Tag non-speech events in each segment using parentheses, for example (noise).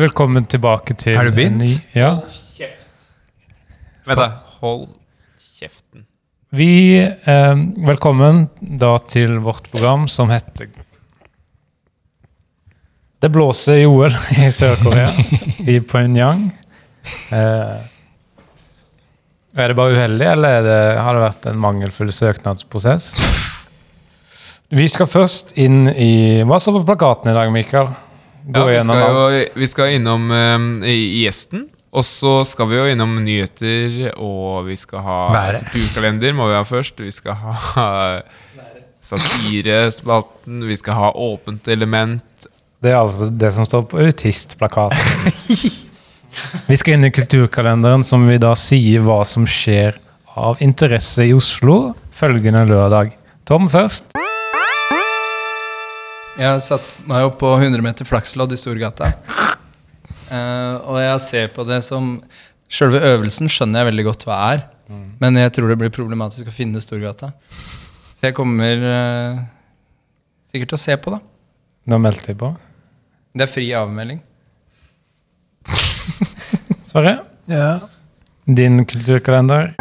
Velkommen tilbake til Er du begynt? Ja. Vent, da. Hold kjeften. Vi eh, Velkommen da til vårt program som heter Det blåser i OL i Sør-Korea, (laughs) i Pyongyang. Eh, er det bare uheldig, eller er det, har det vært en mangelfull søknadsprosess? (laughs) Vi skal først inn i Hva står på plakaten i dag, Mikael? Gå Ja, vi, gjennom alt. jo, vi skal innom eh, gjesten. Og så skal vi jo innom nyheter, og vi skal ha Været. kulturkalender. må vi ha først. Vi skal ha satirespalten. Vi skal ha åpent element. Det er altså det som står på autistplakaten. (laughs) vi skal inn i kulturkalenderen, som vi da sier hva som skjer av interesse i Oslo følgende lørdag. Tom først. Jeg har satt meg opp på 100 meter flakslodd i Storgata. Uh, og jeg ser på det som Sjølve øvelsen skjønner jeg veldig godt hva er. Men jeg tror det blir problematisk å finne Storgata. Så jeg kommer uh, sikkert til å se på, da. Nå meldte jeg på. Det er fri avmelding. Sverre, Ja. din kulturkalender.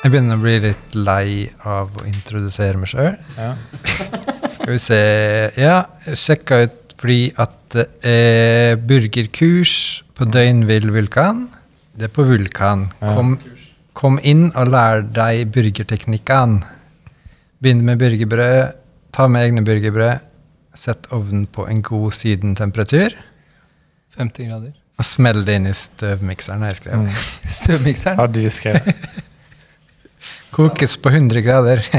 Jeg begynner å bli litt lei av å introdusere meg sjøl. Ja. (laughs) Skal vi se Ja, sjekka ut fordi at det er burgerkurs på Døgnvill Vulkan. Det er på Vulkan. Kom, kom inn og lær deg burgerteknikkene. Begynn med burgerbrød. Ta med egne burgerbrød. Sett ovnen på en god sydentemperatur. 50 grader. Og smell det inn i støvmikseren. har jeg skrevet. Mm. Støvmikseren. Har du skrevet? (laughs) Kokes på 100 grader. (laughs)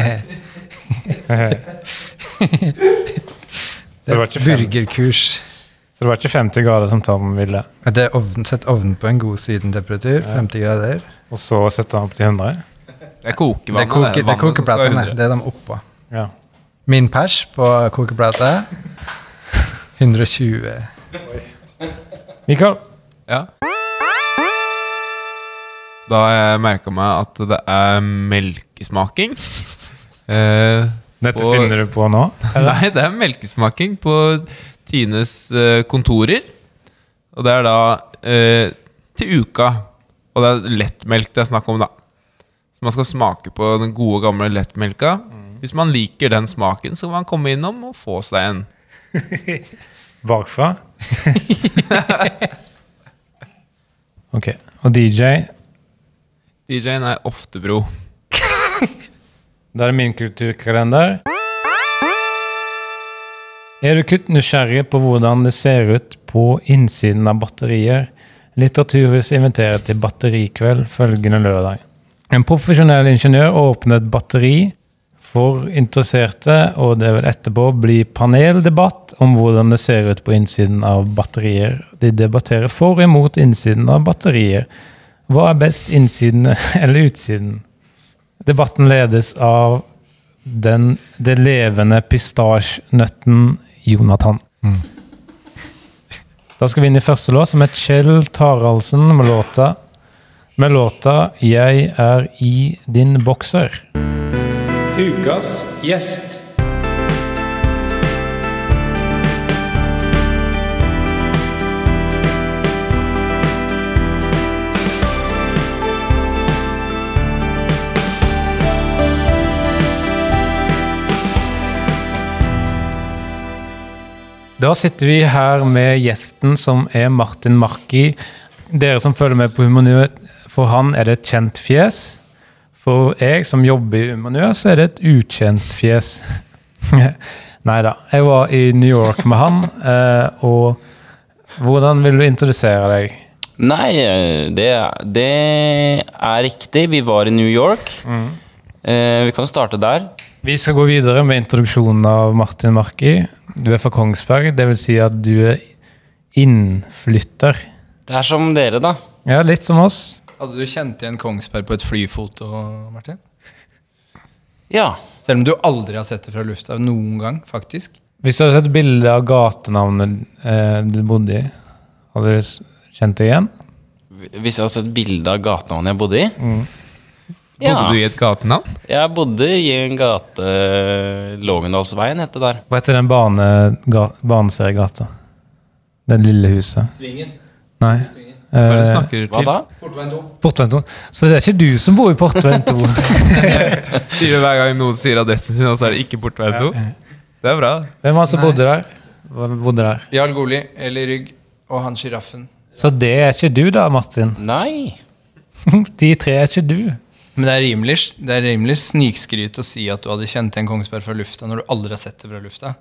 Det er. Burgerkurs. Så det var ikke 50 grader som Tom ville, Det er ovn, Sett ovnen på en god sydentemperatur. 50 grader. og så sette den opp til 100? Det er kokevannet. Det koke, det er kokeplatene. Det er de oppå. Ja. Min pers på kokeplate (laughs) 120. Mikael? Ja. Da jeg merka meg at det er melkesmaking. (laughs) Eh, Dette Og- finner du på nå? Eller? Nei, det er melkesmaking på Tines eh, kontorer. Og det er da eh, til uka. Og det er lettmelk det er snakk om, da. Så man skal smake på den gode, gamle lettmelka. Hvis man liker den smaken, så kan man komme innom og få seg en. (laughs) Bakfra? (laughs) ok. Og DJ? DJ-en er Oftebro. (laughs) Da er det min kulturkalender. Er du kutt nysgjerrig på hvordan det ser ut på innsiden av batterier? Litteraturhuset inviterer til batterikveld følgende lørdag. En profesjonell ingeniør åpner et batteri for interesserte, og det vil etterpå bli paneldebatt om hvordan det ser ut på innsiden av batterier. De debatterer for og imot innsiden av batterier. Hva er best, innsiden (laughs) eller utsiden? Debatten ledes av den, det levende pistasjenøtten Jonathan. Da skal vi inn i første låt, som er Kjell Taraldsen med låta med låta 'Jeg er i din bokser'. Ukas gjest. Da sitter vi her med gjesten som er Martin Marki. Dere som følger med på Humanø, for han er det et kjent fjes. For jeg som jobber i Humanø, så er det et ukjent fjes. (laughs) Nei da. Jeg var i New York med han, eh, og hvordan vil du introdusere deg? Nei, eh, det, det er riktig. Vi var i New York. Eh, vi kan jo starte der. Vi skal gå videre med introduksjonen av Martin Marki. Du er fra Kongsberg, dvs. Si at du er innflytter. Det er som dere, da. Ja, litt som oss. Hadde du kjent igjen Kongsberg på et flyfoto, Martin? Ja. Selv om du aldri har sett det fra lufta noen gang, faktisk. Hvis du hadde sett bilde av gatenavnet eh, du bodde i, hadde du kjent det igjen? Hvis jeg hadde sett bilde av gatenavnet jeg bodde i Bodde Ja. du i et gatenavn? Jeg bodde i en gate Lågendalsveien, het det der. Hva heter den bane, ga, baneseriegata? Det lille huset. Svingen. Nei. Hva er det du Eh, Hva da? Portveien 2. Portveien 2. Så det er ikke du som bor i Portveien 2? (laughs) (laughs) Sier du hver gang noen sier adressen sin, og så er det ikke Portveien 2? Det er bra. Hvem var det som bodde der? Bodde der? Jarl Goli, Eli Rygg og han sjiraffen. Så det er ikke du da, Martin? Nei. (laughs) De tre er ikke du. Men det er rimelig, det er rimelig snikskryt å si at du hadde kjent igjen Kongsberg fra lufta når du aldri har sett det fra lufta.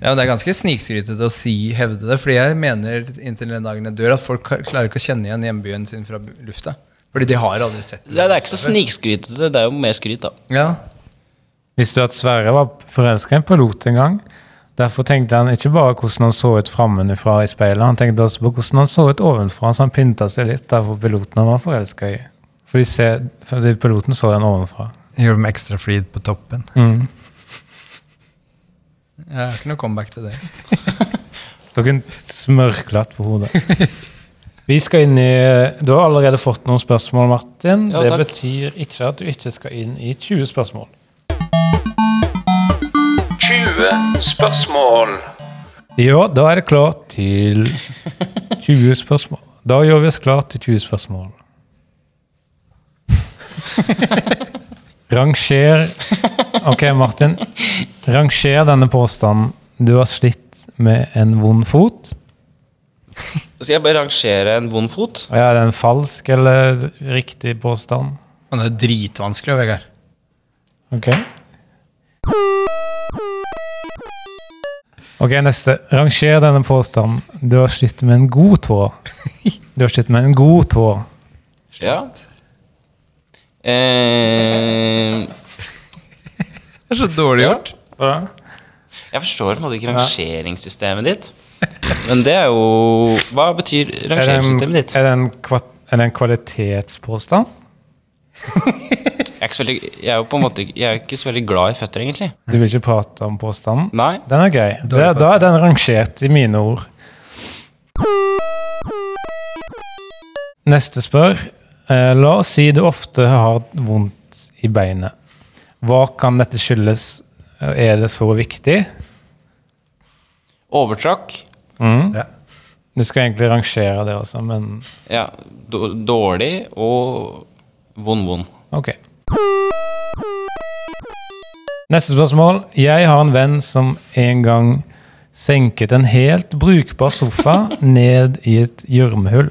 Ja, men Det er ganske snikskrytete å si, hevde det, fordi jeg mener inntil den dagen jeg dør at folk klarer ikke å kjenne igjen hjembyen sin fra lufta. Fordi de har aldri sett Det, det er ikke så snikskrytete, det er jo mer skryt, da. Ja, Visste du at Sverre var forelska i en pilot en gang? Derfor tenkte han ikke bare hvordan han så ut framenfra i speilet, han tenkte også på hvordan han så ut ovenfra, så han pynta seg litt derfor piloten han var forelska i. Fordi, se, fordi piloten så den ovenfra. Gjør dem ekstra flid på toppen. Mm. jeg har ikke noe comeback til det. (laughs) Dere smørklatt på hodet. Vi skal inn i Du har allerede fått noen spørsmål, Martin. Ja, det betyr ikke at du ikke skal inn i 20 spørsmål. 20 spørsmål. Ja, da er det klart til 20 spørsmål. Da gjør vi oss klart til 20 spørsmål. (laughs) Ranger Ok, Martin. Ranger denne påstanden. Du har slitt med en vond fot. Skal jeg bare rangere en vond fot? Ja, Er det en falsk eller riktig påstand? Men det er dritvanskelig, Vegard. Ok. Ok, neste. Ranger denne påstanden. Du har slitt med en god tå. (laughs) Du har slitt med en god tå. Ja. Eh, (laughs) Det er så dårlig gjort. jeg forstår på en måte ikke rangeringssystemet ditt. Men det er jo Hva betyr Er rangeringssystemet ditt? er det en, er det en kvalitetspåstand? (laughs) Jeg er, veldig, jeg er jo på en måte Jeg er ikke så veldig glad i føtter, egentlig. Du vil ikke prate om påstanden? Nei. Den er grei. Da, da er den rangert i mine ord. Neste spør. Eh, la oss si du ofte har vondt i beinet. Hva kan dette skyldes? Er det så viktig? Overtrakk. Mm. Ja. Du skal egentlig rangere det også, men Ja. Dårlig og vond-vond. ok. Neste spørsmål. Jeg har en venn som en gang senket en helt brukbar sofa ned i et gjørmehull.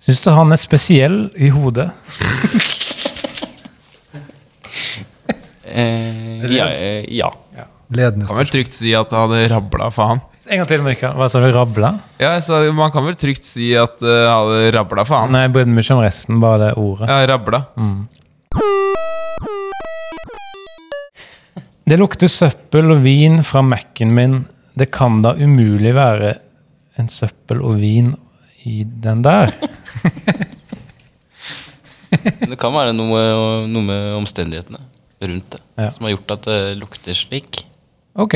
Syns du han er spesiell i hodet? Eh, ja, eh, ja. Ledende Kan vel trygt si at det hadde rabla faen. En gang til, Mikael. Hva sa du? Rabla? Ja, så Man kan vel trygt si at det hadde rabla faen. Nei, jeg brydde meg ikke om resten, bare det ordet. Ja, rabla. Mm. Det lukter søppel og vin fra Mac-en min. Det kan da umulig være en søppel og vin i den der? Det kan være noe, noe med omstendighetene rundt det Ja. som har gjort at det lukter slik. Ok.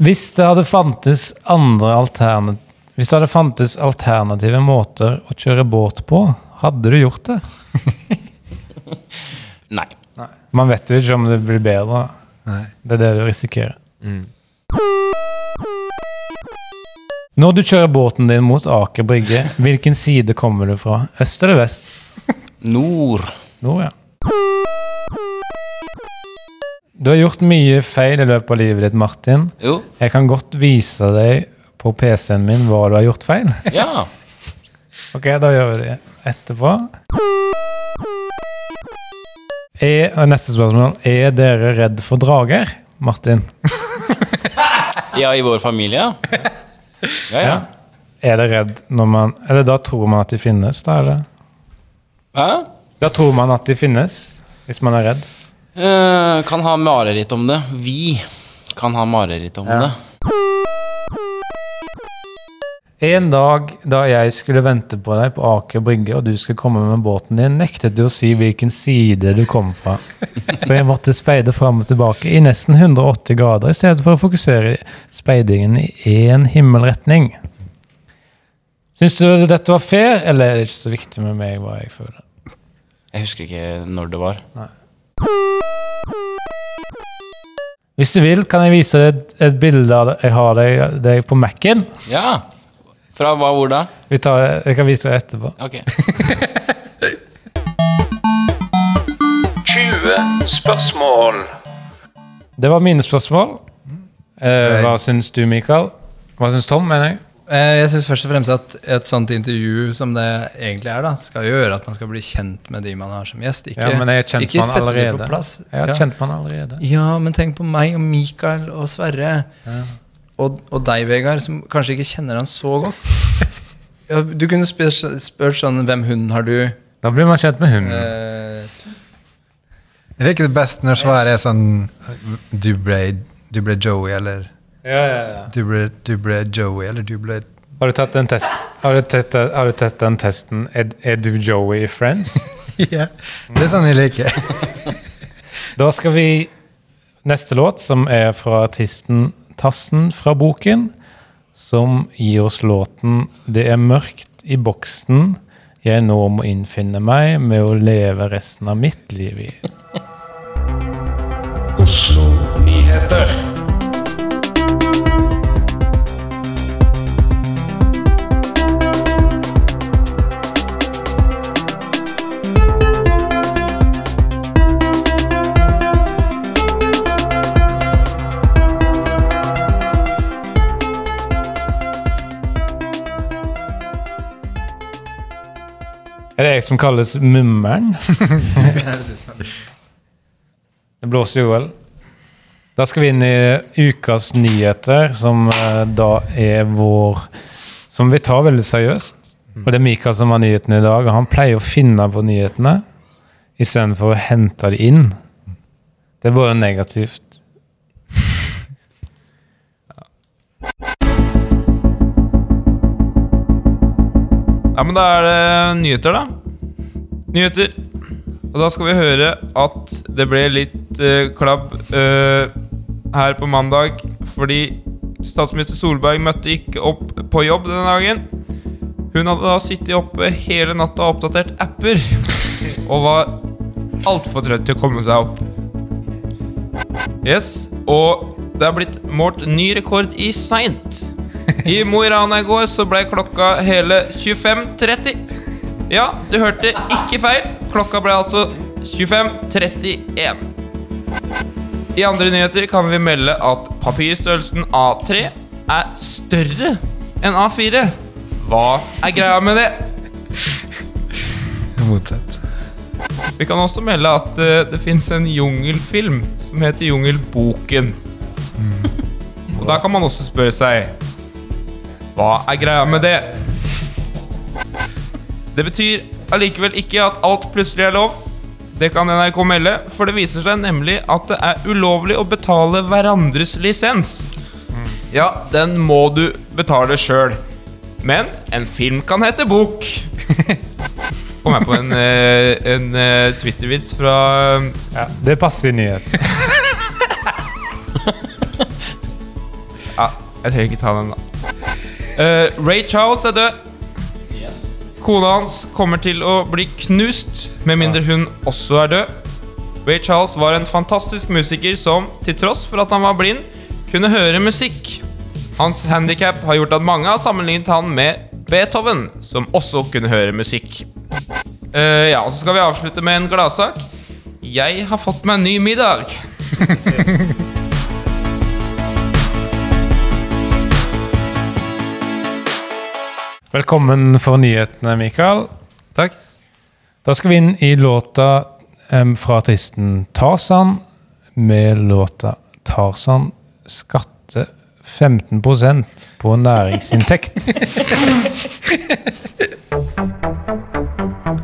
Hvis det hadde fantes andre alternativ Hvis det hadde fantes alternative måter å kjøre båt på, hadde du gjort det? (laughs) Nei. Man vet jo ikke om det blir bedre. Nei. Det er det du risikerer. Mm. Når du kjører båten din mot Aker Brygge, hvilken side kommer du fra? Øst eller vest? Nord. Nord, ja. Du har gjort mye feil i løpet av livet ditt, Martin. Jo. Jeg kan godt vise deg på PC-en min hva du har gjort feil. Ja. (laughs) Ok, da gjør vi det etterpå. Er, neste spørsmål. Er dere redd for drager, Martin? (laughs) Ja, i vår familie, ja. Ja. Er det redd når man Eller da tror man at de finnes, da, eller? Hæ? Da tror man at de finnes, hvis man er redd. Eh, kan ha mareritt om det. Vi kan ha mareritt om Ja. det. En dag da jeg skulle vente på deg på Aker Brygge, og du skulle komme med båten din, nektet du å si hvilken side du kom fra. Så jeg måtte speide fram og tilbake i nesten 180 grader, i stedet for å fokusere speidingen i én himmelretning. Syns du dette var fair, eller er det ikke så viktig med meg hva jeg føler? Jeg husker ikke når det var. Hvis du vil, kan jeg vise deg et, et bilde av. Jeg har deg, deg på Mac-en. Ja. Fra hva, hvor da? Vi tar det, Jeg kan vise deg etterpå. Ok. (laughs) 20 spørsmål. Det var mine spørsmål. Eh, hva syns du, Mikael? Hva syns Tom, mener jeg? Eh, Jeg syns først og fremst at et sånt intervju som det egentlig er, da, skal jo gjøre at man skal bli kjent med de man har som gjest. Ikke, Ja, men jeg har kjent ikke man sette de allerede. på plass. Jeg har ja. kjent man allerede. ja, men tenk på meg og Mikael og Sverre. Og, og deg, Vegard, som kanskje ikke kjenner han så godt. Ja, du kunne spurt, spurt sånn Hvem hund har du? Da blir man kjent med hunden. Eh, Jeg liker det best når svaret er sånn Du ble, du ble Joey, eller Ja, ja, ja. du ble, du ble Joey, eller du ble Har du tatt den testen? Har du tatt, har du tatt den testen er, er du Joey i Friends? (laughs) Ja, det er sånn jeg liker. (laughs) Da skal vi Neste låt, som er fra artisten Tassen fra boken, som gir oss låten 'Det er mørkt i boksen jeg nå må innfinne meg med å leve resten av mitt liv i'. Oslo Nyheter. Jeg som kalles mummeren? (laughs) Det blåser jo vel. Da skal vi inn i ukas nyheter, som eh, da er vår Som vi tar veldig seriøst. Og det er Mikael som har nyhetene i dag, og han pleier å finne på nyhetene istedenfor å hente de inn. Det er bare negativt. Ja, men da er det nyheter, da. Nyheter. Og da skal vi høre at det ble litt uh, klabb uh, her på mandag fordi statsminister Solberg møtte ikke opp på jobb denne dagen. Hun hadde da sittet oppe hele natta og oppdatert apper og var altfor trøtt til å komme seg opp. Yes, og det har blitt målt ny rekord i seint. I Mo i Rana i går så ble klokka hele 25.30. Ja, du hørte ikke feil. Klokka ble altså 25.31. I andre nyheter kan vi melde at papirstørrelsen A3 er større enn A4. Hva er greia med det? (laughs) Motsatt. Vi kan også melde at eh, det fins en jungelfilm som heter Jungelboken. Og da kan man også spørre seg Hva er greia med det? Det betyr allikevel ikke at alt plutselig er lov. Det kan NRK melde, for det viser seg nemlig at det er ulovlig å betale hverandres lisens. Ja, den må du betale sjøl. Men en film kan hete bok. (laughs) Kom jeg på en, eh, en eh, Twitter-vits fra Ja, det passer i nyheten. (laughs) Ja, jeg trenger ikke ta den, da. Uh, Ray Charles er død. Kona hans kommer til å bli knust, med mindre hun også er død. Ray Charles var en fantastisk musiker som, til tross for at han var blind, kunne høre musikk. Hans handikap har gjort at mange har sammenlignet han med Beethoven, som også kunne høre musikk. Uh, ja, og Så skal vi avslutte med en gladsak. Jeg har fått meg en ny middag. (laughs) Velkommen for nyhetene, Mikael. Takk. Da skal vi inn i låta um, fra artisten Tarzan med låta 'Tarzan skatte 15% på næringsinntekt'.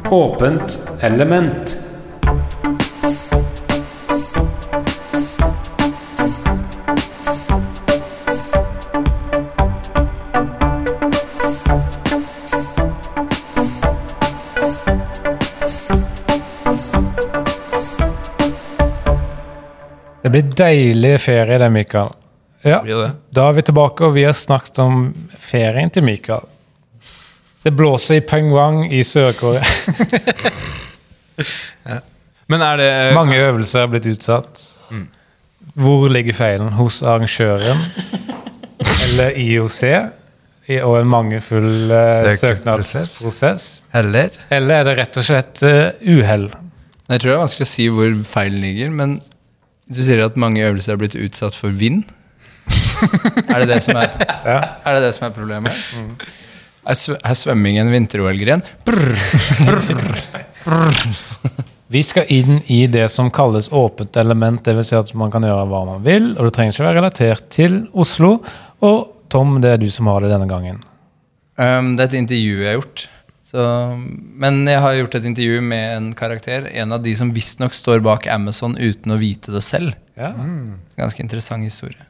(laughs) Åpent element. Det blir deilig ferie, det, Mikael. Ja, Da er vi tilbake, og vi har snakket om ferien til Mikael. Det blåser i penguang i Sør-Korea. (laughs) Men er det Mange øvelser er blitt utsatt. Hvor ligger feilen? Hos arrangøren? (laughs) Eller IOC? Og en mangelfull uh, søknadsprosess? Eller Eller er det rett og slett uh, uhell? Jeg tror det er vanskelig å si hvor feilen ligger, men du sier at mange øvelser er blitt utsatt for vind. (laughs) er, det det som er, Ja. er det det som er problemet? Er, sv er svømming en vinter-OL-gren? Vi skal inn i det som kalles åpent element, dvs. Si at man kan gjøre hva man vil, og det trenger ikke være relatert til Oslo. Og Tom, det er du som har det denne gangen. Um, det er et intervju jeg har gjort. Så, men jeg har gjort et intervju med en karakter. En av de som visstnok står bak Amazon uten å vite det selv. Ja. Mm. Ganske interessant historie.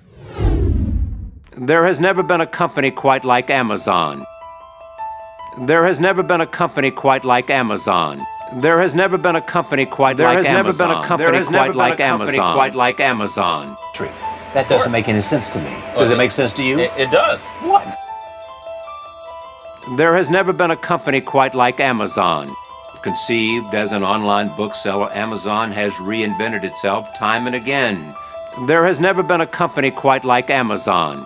There has never been a company quite like Amazon. There has never been a company quite like Amazon. There has never been a company quite There like has never Amazon. been a company there has never quite been like a company Amazon. quite like Amazon. That doesn't make any sense to me. Does it make sense to you? It, it does. There has never been a company quite like Amazon. Conceived as an online bookseller, Amazon has reinvented itself time and again. There has never been a company quite like Amazon.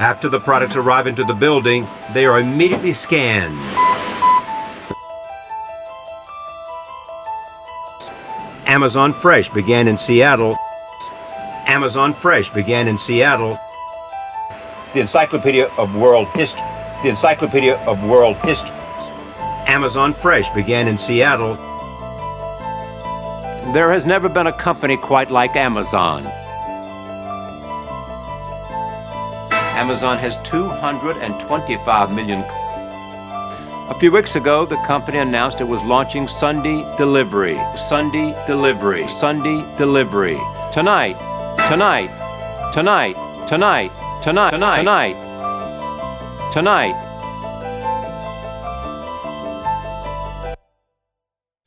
After the products arrive into the building, they are immediately scanned. Amazon Fresh began in Seattle. Amazon Fresh began in Seattle. The Encyclopedia of World History. The Encyclopedia of World History. Amazon Fresh began in Seattle. There has never been a company quite like Amazon. Amazon has 225 million. A few weeks ago, the company announced it was launching Sunday delivery. Sunday delivery. Sunday delivery. Tonight. Tonight. Tonight. Tonight. Tonight. Tonight. Tonight. Tonight.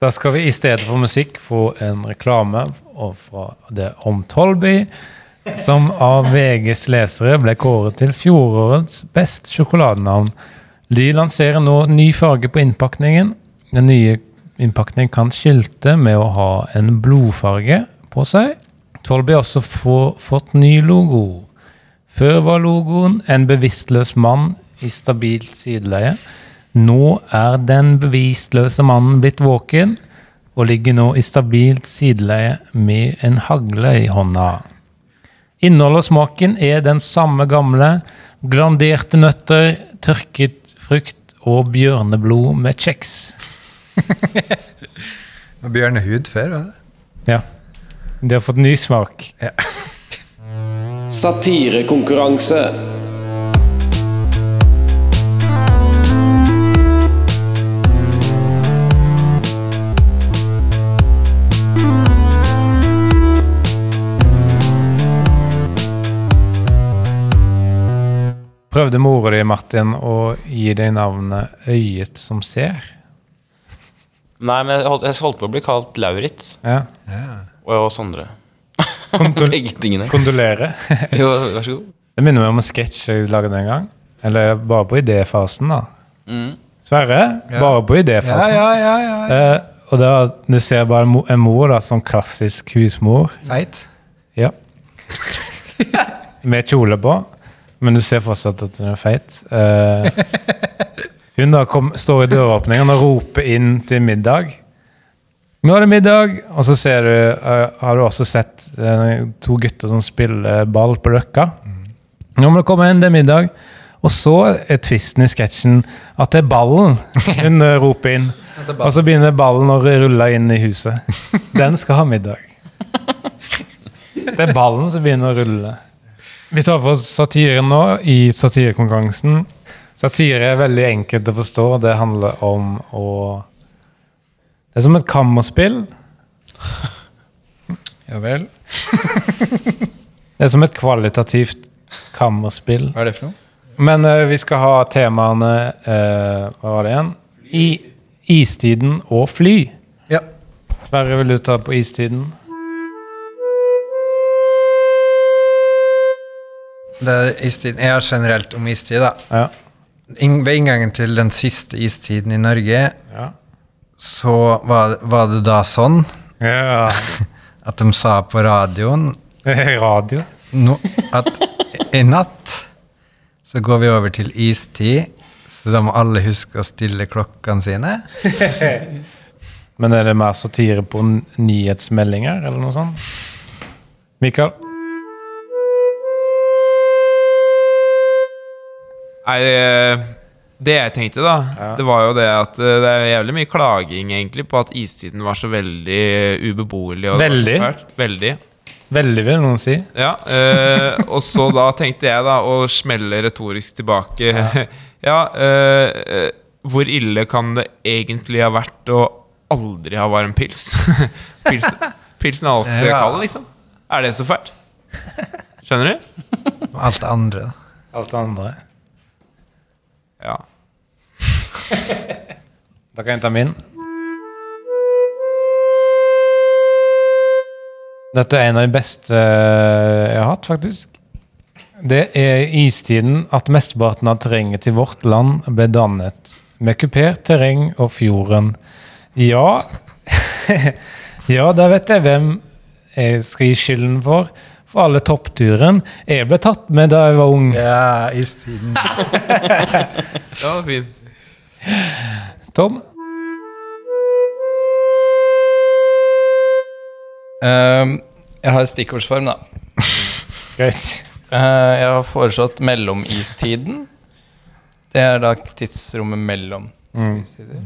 Da skal vi i stedet for musikk få en reklame fra det om Tolby, som av VGs lesere ble kåret til fjorårets best sjokoladenavn. De lanserer nå ny farge på innpakningen. Den nye innpakningen kan skilte med å ha en blodfarge på seg. Tolby har også få, fått ny logo. Før var logoen en bevisstløs mann i stabilt sideleie. Nå er den bevisstløse mannen blitt våken og ligger nå i stabilt sideleie med en hagle i hånda. Innholdet og smaken er den samme gamle. Glanderte nøtter, tørket frukt og bjørneblod med kjeks. (laughs) Bjørnehud før, var det? Ja. De har fått ny smak. Satirekonkurranse. Prøvde mora di, Martin, å gi deg navnet Øyet som ser? Nei, men jeg holdt, jeg holdt på å bli kalt Lauritz Ja. og Sondre. Kondol Begge tingene. kondolere. (laughs) Jo, vær så god. Det minner meg om en sketsj jeg lagde en gang. Eller bare på idéfasen, da. Mm. Sverre, bare på Ja, ja, ja, ja. ja. Eh, og da, du ser bare en mor da, som klassisk husmor. Feit. Ja. Med kjole på, men du ser fortsatt at hun er feit. Eh, hun da kom, står i døråpningen og roper inn til middag. Nå er det middag, og så ser du, eh, har du også sett eh, to gutter som spiller ball på Røkka. Nå må du komme inn, det er middag. Og så er tvisten i sketsjen at det er ballen hun eh, roper inn. (laughs) Og så begynner ballen å rulle inn i huset. Den skal ha middag. Det er ballen som begynner å rulle. Vi tar for oss satiren nå i satirekonkurransen. Satire er veldig enkelt å forstå. Det handler om å Det er som et kammerspill. (laughs) Ja vel. (laughs) Det er som et kvalitativt kammerspill. Hva er det for noe? Men uh, vi skal ha temaene uh, Hva var det igjen? I istiden og fly. Ja. Sverre, vil du ta på istiden? Det er istiden. Jeg har generelt om istid, da. Ja. In Ved inngangen til den siste istiden i Norge, Ja. Så var, var det da sånn ja. (laughs) at de sa på radioen (laughs) Radio. no, at i natt så går vi over til istid, så da må alle huske å stille klokkene sine. (laughs) Men er det mer satire på nyhetsmeldinger, eller noe sånt? Mikael? Nei, det jeg tenkte, da, Ja. det var jo det at eh, det er jævlig mye klaging egentlig på at istiden var så veldig ubeboelig. Veldig? Veldig. Veldig, vil noen si. Ja, øh, og så da tenkte jeg da å smelle retorisk tilbake Ja, (laughs) ja øh, hvor ille kan det egentlig ha vært å aldri ha varm pils? (laughs) pils pilsen er alltid Ja. kald, liksom. Er det så fælt? Skjønner du? Alt det andre. da. Alt det andre. Ja. Da kan jeg ta min. Dette er en av de beste eh, jeg har hatt, faktisk. Det er istiden at mesteparten av terrenget til vårt land ble dannet. Med kupert terreng og fjorden. Ja (laughs) Ja, da vet jeg hvem jeg skal gi skylden for. For alle toppturen. Jeg ble tatt med da jeg var ung. Ja, istiden. (laughs) var fin. Tom? Um, jeg har stikkordsform, da. Greit. Uh, jeg har foreslått mellomistiden. Det er da tidsrommet mellom istider.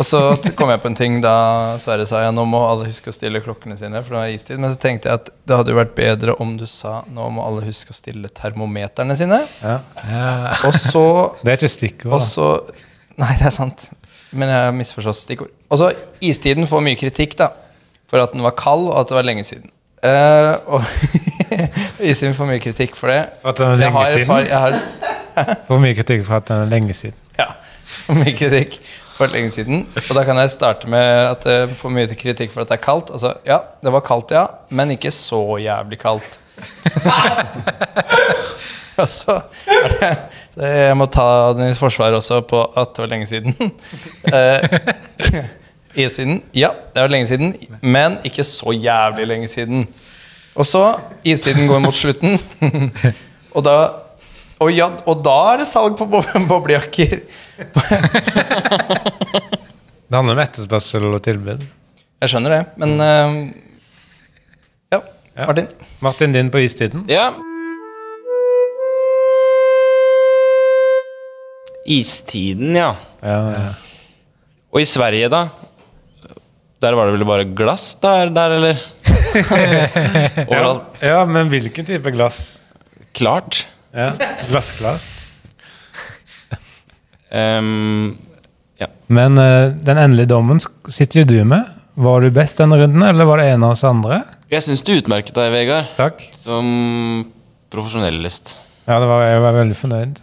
Og så kom jeg på en ting da Sverre sa ja, nå må alle huske å stille klokkene sine. For det var istid Men så tenkte jeg at det hadde jo vært bedre om du sa nå må alle huske å stille termometerne sine. Ja. Og så (laughs) Det er ikke stikkord. Og så Nei, det er sant. Men jeg har misforstått stikkord. Og så istiden får mye kritikk, da. For at den var kald, og at det var lenge siden. Uh, og (laughs) istiden får mye kritikk for det. For at den er Jeg har lenge par, siden? jeg har (laughs) For mye kritikk for at den er lenge siden. ja, for mye kritikk for lenge siden. Og da kan jeg starte med at jeg får mye kritikk for at det er kaldt. Altså, ja, det var kaldt, ja, men ikke så jævlig kaldt. (laughs) altså, det, det Jeg må ta den i forsvar også på at det var lenge siden. (laughs) Eh, istiden, ja, det var lenge siden, men ikke så jævlig lenge siden. Og så, istiden går mot slutten, (laughs) og da og, ja, og da er det salg på boblejakker. Det handler om etterspørsel og tilbud. Jeg skjønner det, men uh, ja, Ja. Martin. Martin, din på istiden? Ja. Istiden, ja. Ja, ja. Og i Sverige, da? Der var det vel bare glass der, der eller? (laughs) ja, ja, men hvilken type glass? Klart. Ja, Glassklart. Ehm, Men uh, den endelige dommen sitter jo du med. Var du best denne runden, eller var det en av oss andre? jeg syns du utmerket deg, Vegard, Takk. som profesjonellist. Ja, det var, jeg var veldig fornøyd.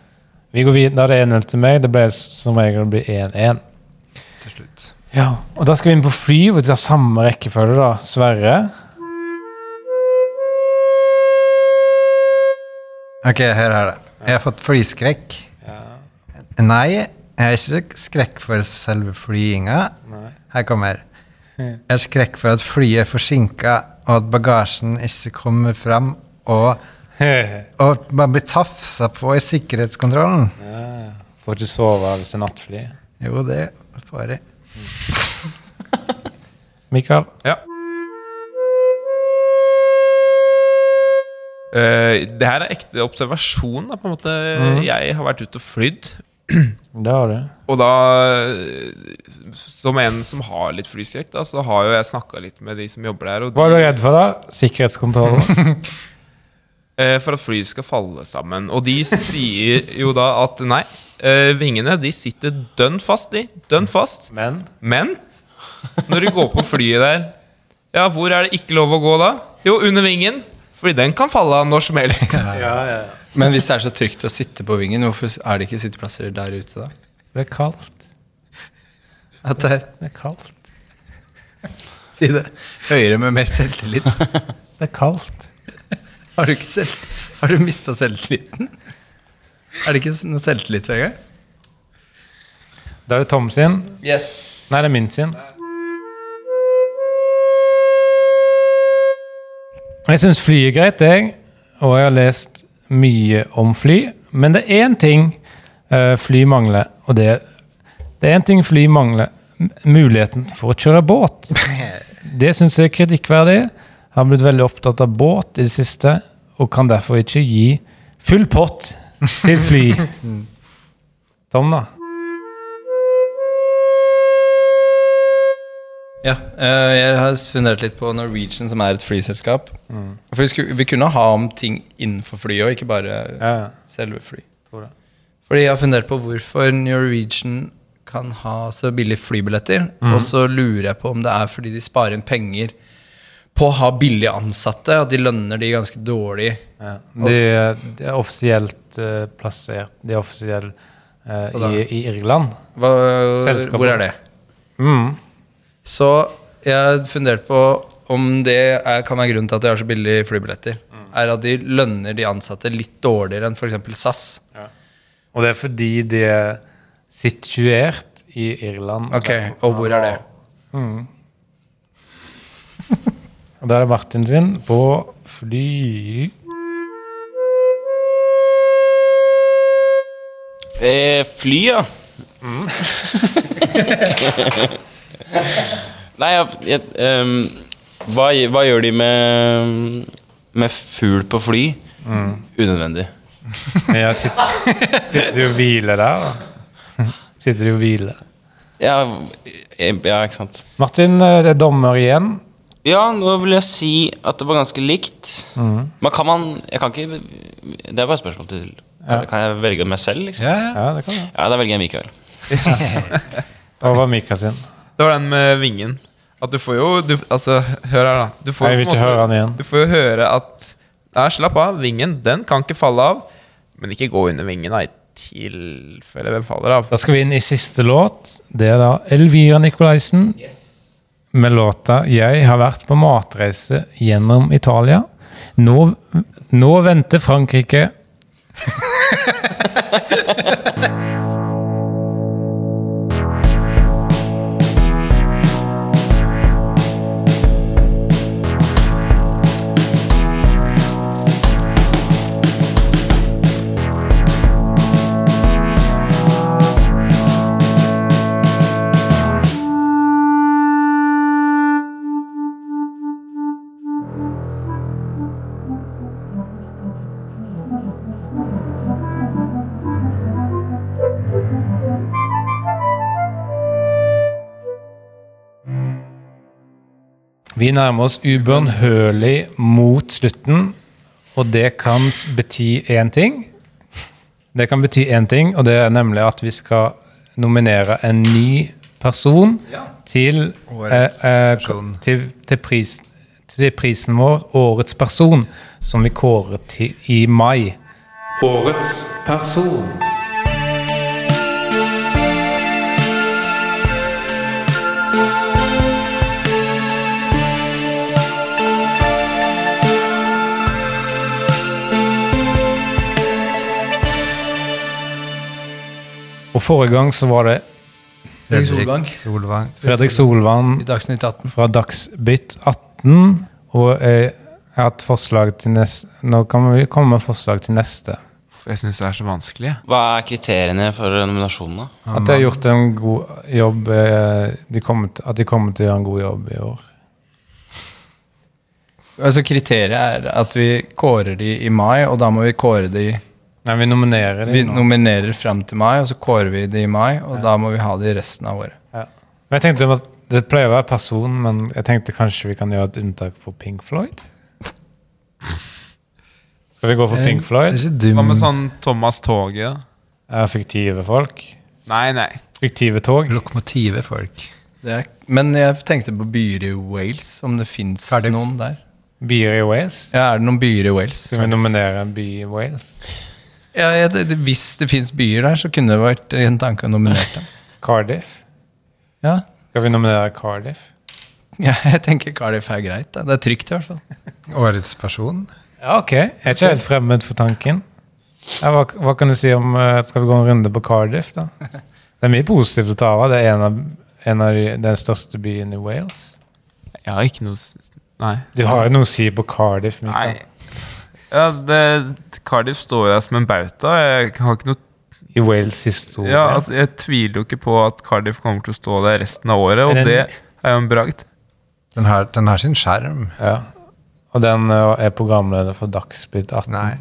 Vi går videre. Da er det 1-0 til meg. Det ble som regel det blir 1-1. Til slutt. Ja, og da skal vi inn på fly, hvor vi tar samme rekkefølge, da. Sverre. Ok, her er det. Jeg har fått flyskrekk. Nei, jeg har ikke skrekk for selve flyginga. Her kommer. Jeg har skrekk for at flyet er forsinka, og at bagasjen ikke kommer fram, og, (laughs) og man blir tafsa på i sikkerhetskontrollen. Får ikke sove hvis det er nattfly. Jo, det får jeg. (laughs) Mikael? Ja. Uh, det her er ekte observasjon. Da, på en måte. Jeg har vært ute og flydd. (clears throat) Det har det. Og da, som en som har litt flyskrekk, da, så har jo jeg snakka litt med de som jobber der. Hva er du redd for, da? Sikkerhetskontrollen? (laughs) eh, for at flyet skal falle sammen. Og de sier jo da at nei, eh, vingene de sitter dønn fast, de. Dønn fast. Men Men når du går på flyet der, ja, hvor er det ikke lov å gå da? Jo, under vingen. Fordi den kan falle av når som helst. (laughs) Men hvis det er så trygt å sitte på vingen, hvorfor er det ikke sitteplasser der ute da? det er kaldt. At det er Det er kaldt. Si det høyere med mer selvtillit. Det er kaldt. Har du, ikke selv, har du mista selvtilliten? Er det ikke noe selvtillit, Vegard? Da er det Tom sin. Yes. Nei, det er min sin. Jeg syns fly er greit, jeg. Og jeg har lest mye om fly. Men det er én ting eh, fly mangler, og det, det er én ting fly mangler. Muligheten for å kjøre båt. (laughs) Det syns jeg er kritikkverdig. Jeg har blitt veldig opptatt av båt i det siste, og kan derfor ikke gi full pott til fly. (laughs) Tom, da? Ja, eh, jeg har fundert litt på Norwegian, som er et flyselskap. For vi, skulle, vi kunne ha om ting innenfor flyet og ikke bare Ja, selve fly. Fordi jeg har fundert på hvorfor Norwegian kan ha så billige flybilletter. Og så lurer jeg på om det er fordi de sparer inn penger på å ha billige ansatte, og de lønner de ganske dårlig. Ja. De, de er offisielt uh, plassert De er offisielt uh, i, i Irland. Hva, hvor er det? Mm. Så jeg har fundert på om det er, kan være grunnen til at de har så billige flybilletter. Er at de lønner de ansatte litt dårligere enn f.eks. SAS. Og det er fordi de er situert i Irland. Ok, Og hvor er det? (laughs) Og da er det Martin sin på fly Eh, fly, ja. (laughs) (laughs) (laughs) Nei, jeg, jeg, um, hva, hva gjør de med, med fugl på fly? Unødvendig. Men jeg sitter, sitter jo og hviler der, da. (laughs) Sitter jo og hviler. Ja, eh, ja, ikke sant. Martin, eh, det er dommer igjen. Ja, nå vil jeg si at det var ganske likt. Men kan man Jeg kan ikke Det er bare et spørsmål til Kan, Ja. kan jeg velge meg selv, liksom? Ja, ja. Ja, det kan du. Ja, da velger jeg Mikael. Og (laughs) hva var Mika sin? Det var den med vingen. At du får jo du, Altså, hør her, da. Du får, Jeg vil ikke måte- høre han igjen. Du får jo høre at Nei, slapp av. Vingen den kan ikke falle av. Men ikke gå under vingen da, i tilfelle den faller av. Da skal vi inn i siste låt. Det er da Elvira Nicolaisen med låta 'Jeg har vært på matreise gjennom Italia'. Nå, nå venter Frankrike (laughs) Vi nærmer oss ubønnhørlig mot slutten, og det kan bety én ting. Det kan bety én ting, og det er nemlig at vi skal nominere en ny person til, eh, eh, til, til, pris, til prisen vår, Årets person, som vi kårer til i mai. Årets person. Og forrige gang så var det Fredrik Solvang. Solvang. Fredrik Solvang I Dagsnytt 18. fra Dagsbytt 18. Og jeg har hatt forslag til neste Nå kan vi komme med forslag til neste. Jeg syns det er så vanskelig. Hva er kriteriene for nominasjonene? At de har gjort en god jobb eh, de kommer til, At de kommer til å gjøre en god jobb i år. Altså Kriteriet er at vi kårer de i mai, og da må vi kåre de Nei, vi nominerer Vi nå. nominerer fram til mai, og så kårer vi det i mai, og da må vi ha det i resten av året. Men jeg tenkte at Det pleier å være person, men jeg tenkte kanskje vi kan gjøre et unntak for Pink Floyd? Skal vi gå for Pink Floyd? Hva med sånn Thomas Toget? da? Fiktive folk? Nei, nei. Fiktive tog? lokomotive folk. Det er, men jeg tenkte på byer i Wales, om det fins noen der. Byer i Wales? Ja, Er det noen byer i Wales? Skal vi nominere en by i Wales? Ja, jeg, hvis det fins byer der, så kunne det vært en tanke å nominere dem. (laughs) Cardiff? Ja. Skal vi nominere Cardiff? ja, jeg tenker Cardiff er greit. Da. Det er trygt, i hvert fall. Årets person. Ja, ok. Jeg er ikke helt fremmed for tanken. Ja, hva, hva kan du si om eh, Skal vi gå en runde på Cardiff, da? (laughs) Det er mye positivt å ta av. Det er en av, en av de, den største byen i Wales. Jeg har ikke noe Nei. Du har jo noe å si på Cardiff. Mikael. Nei. Ja, det, Cardiff står der som en bauta. Jeg har ikke noe I Wales' historie. ja, altså, Jeg tviler jo ikke på at Cardiff kommer til å stå der resten av året, og den- det er jo en bragd. Den har, den har sin skjerm. Ja. Og den uh, er programleder for Dagsnytt 18. Nei.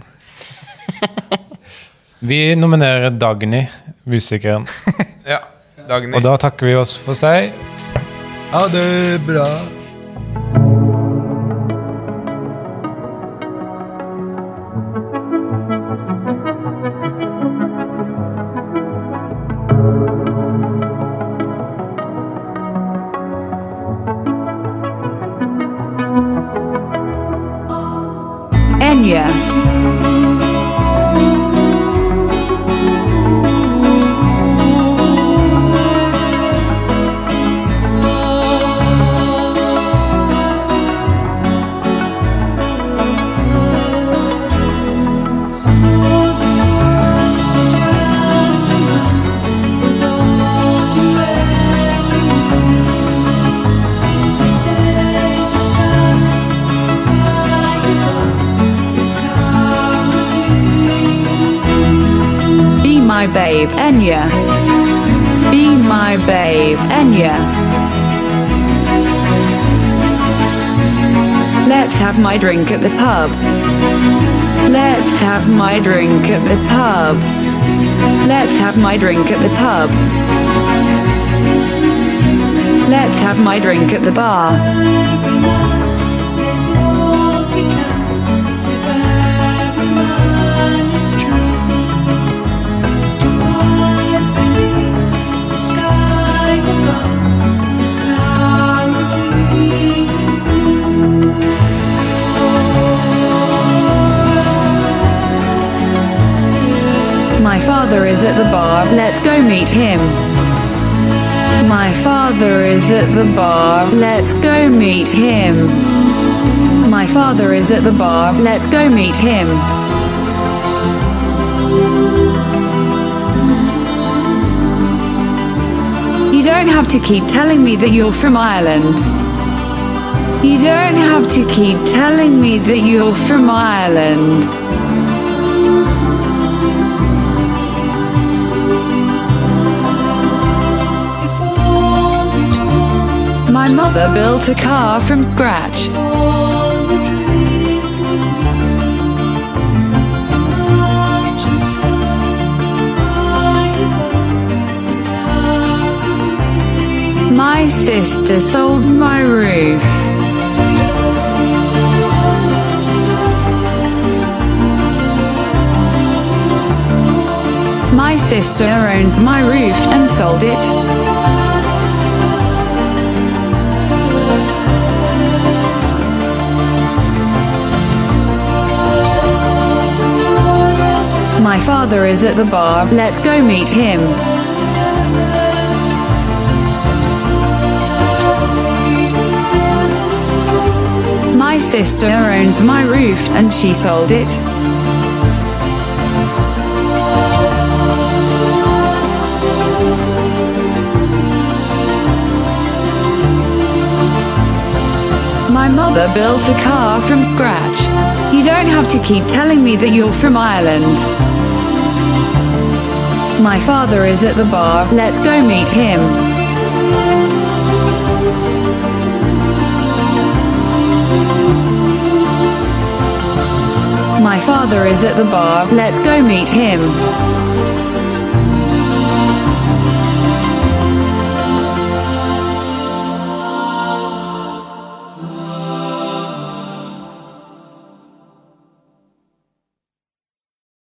(laughs) Vi nominerer Dagny, musikeren. (laughs) Ja, Dagny. Og da takker vi oss for seg. Ha det bra. My babe, Enya. Be my babe, Enya. Let's have my drink at the pub. Let's have my drink at the pub. Let's have my drink at the pub. Let's have my drink at the bar. Says all if is true. My father is at the bar, let's go meet him. My father is at the bar, let's go meet him. My father is at the bar, let's go meet him. You don't have to keep telling me that you're from Ireland. You don't have to keep telling me that you're from Ireland. My mother built a car from scratch. My sister sold my roof. My sister owns my roof and sold it. My father is at the bar, let's go meet him. My sister owns my roof and she sold it. My mother built a car from scratch. You don't have to keep telling me that you're from Ireland. My father is at the bar, let's go meet him. My father is at the bar, let's go meet him.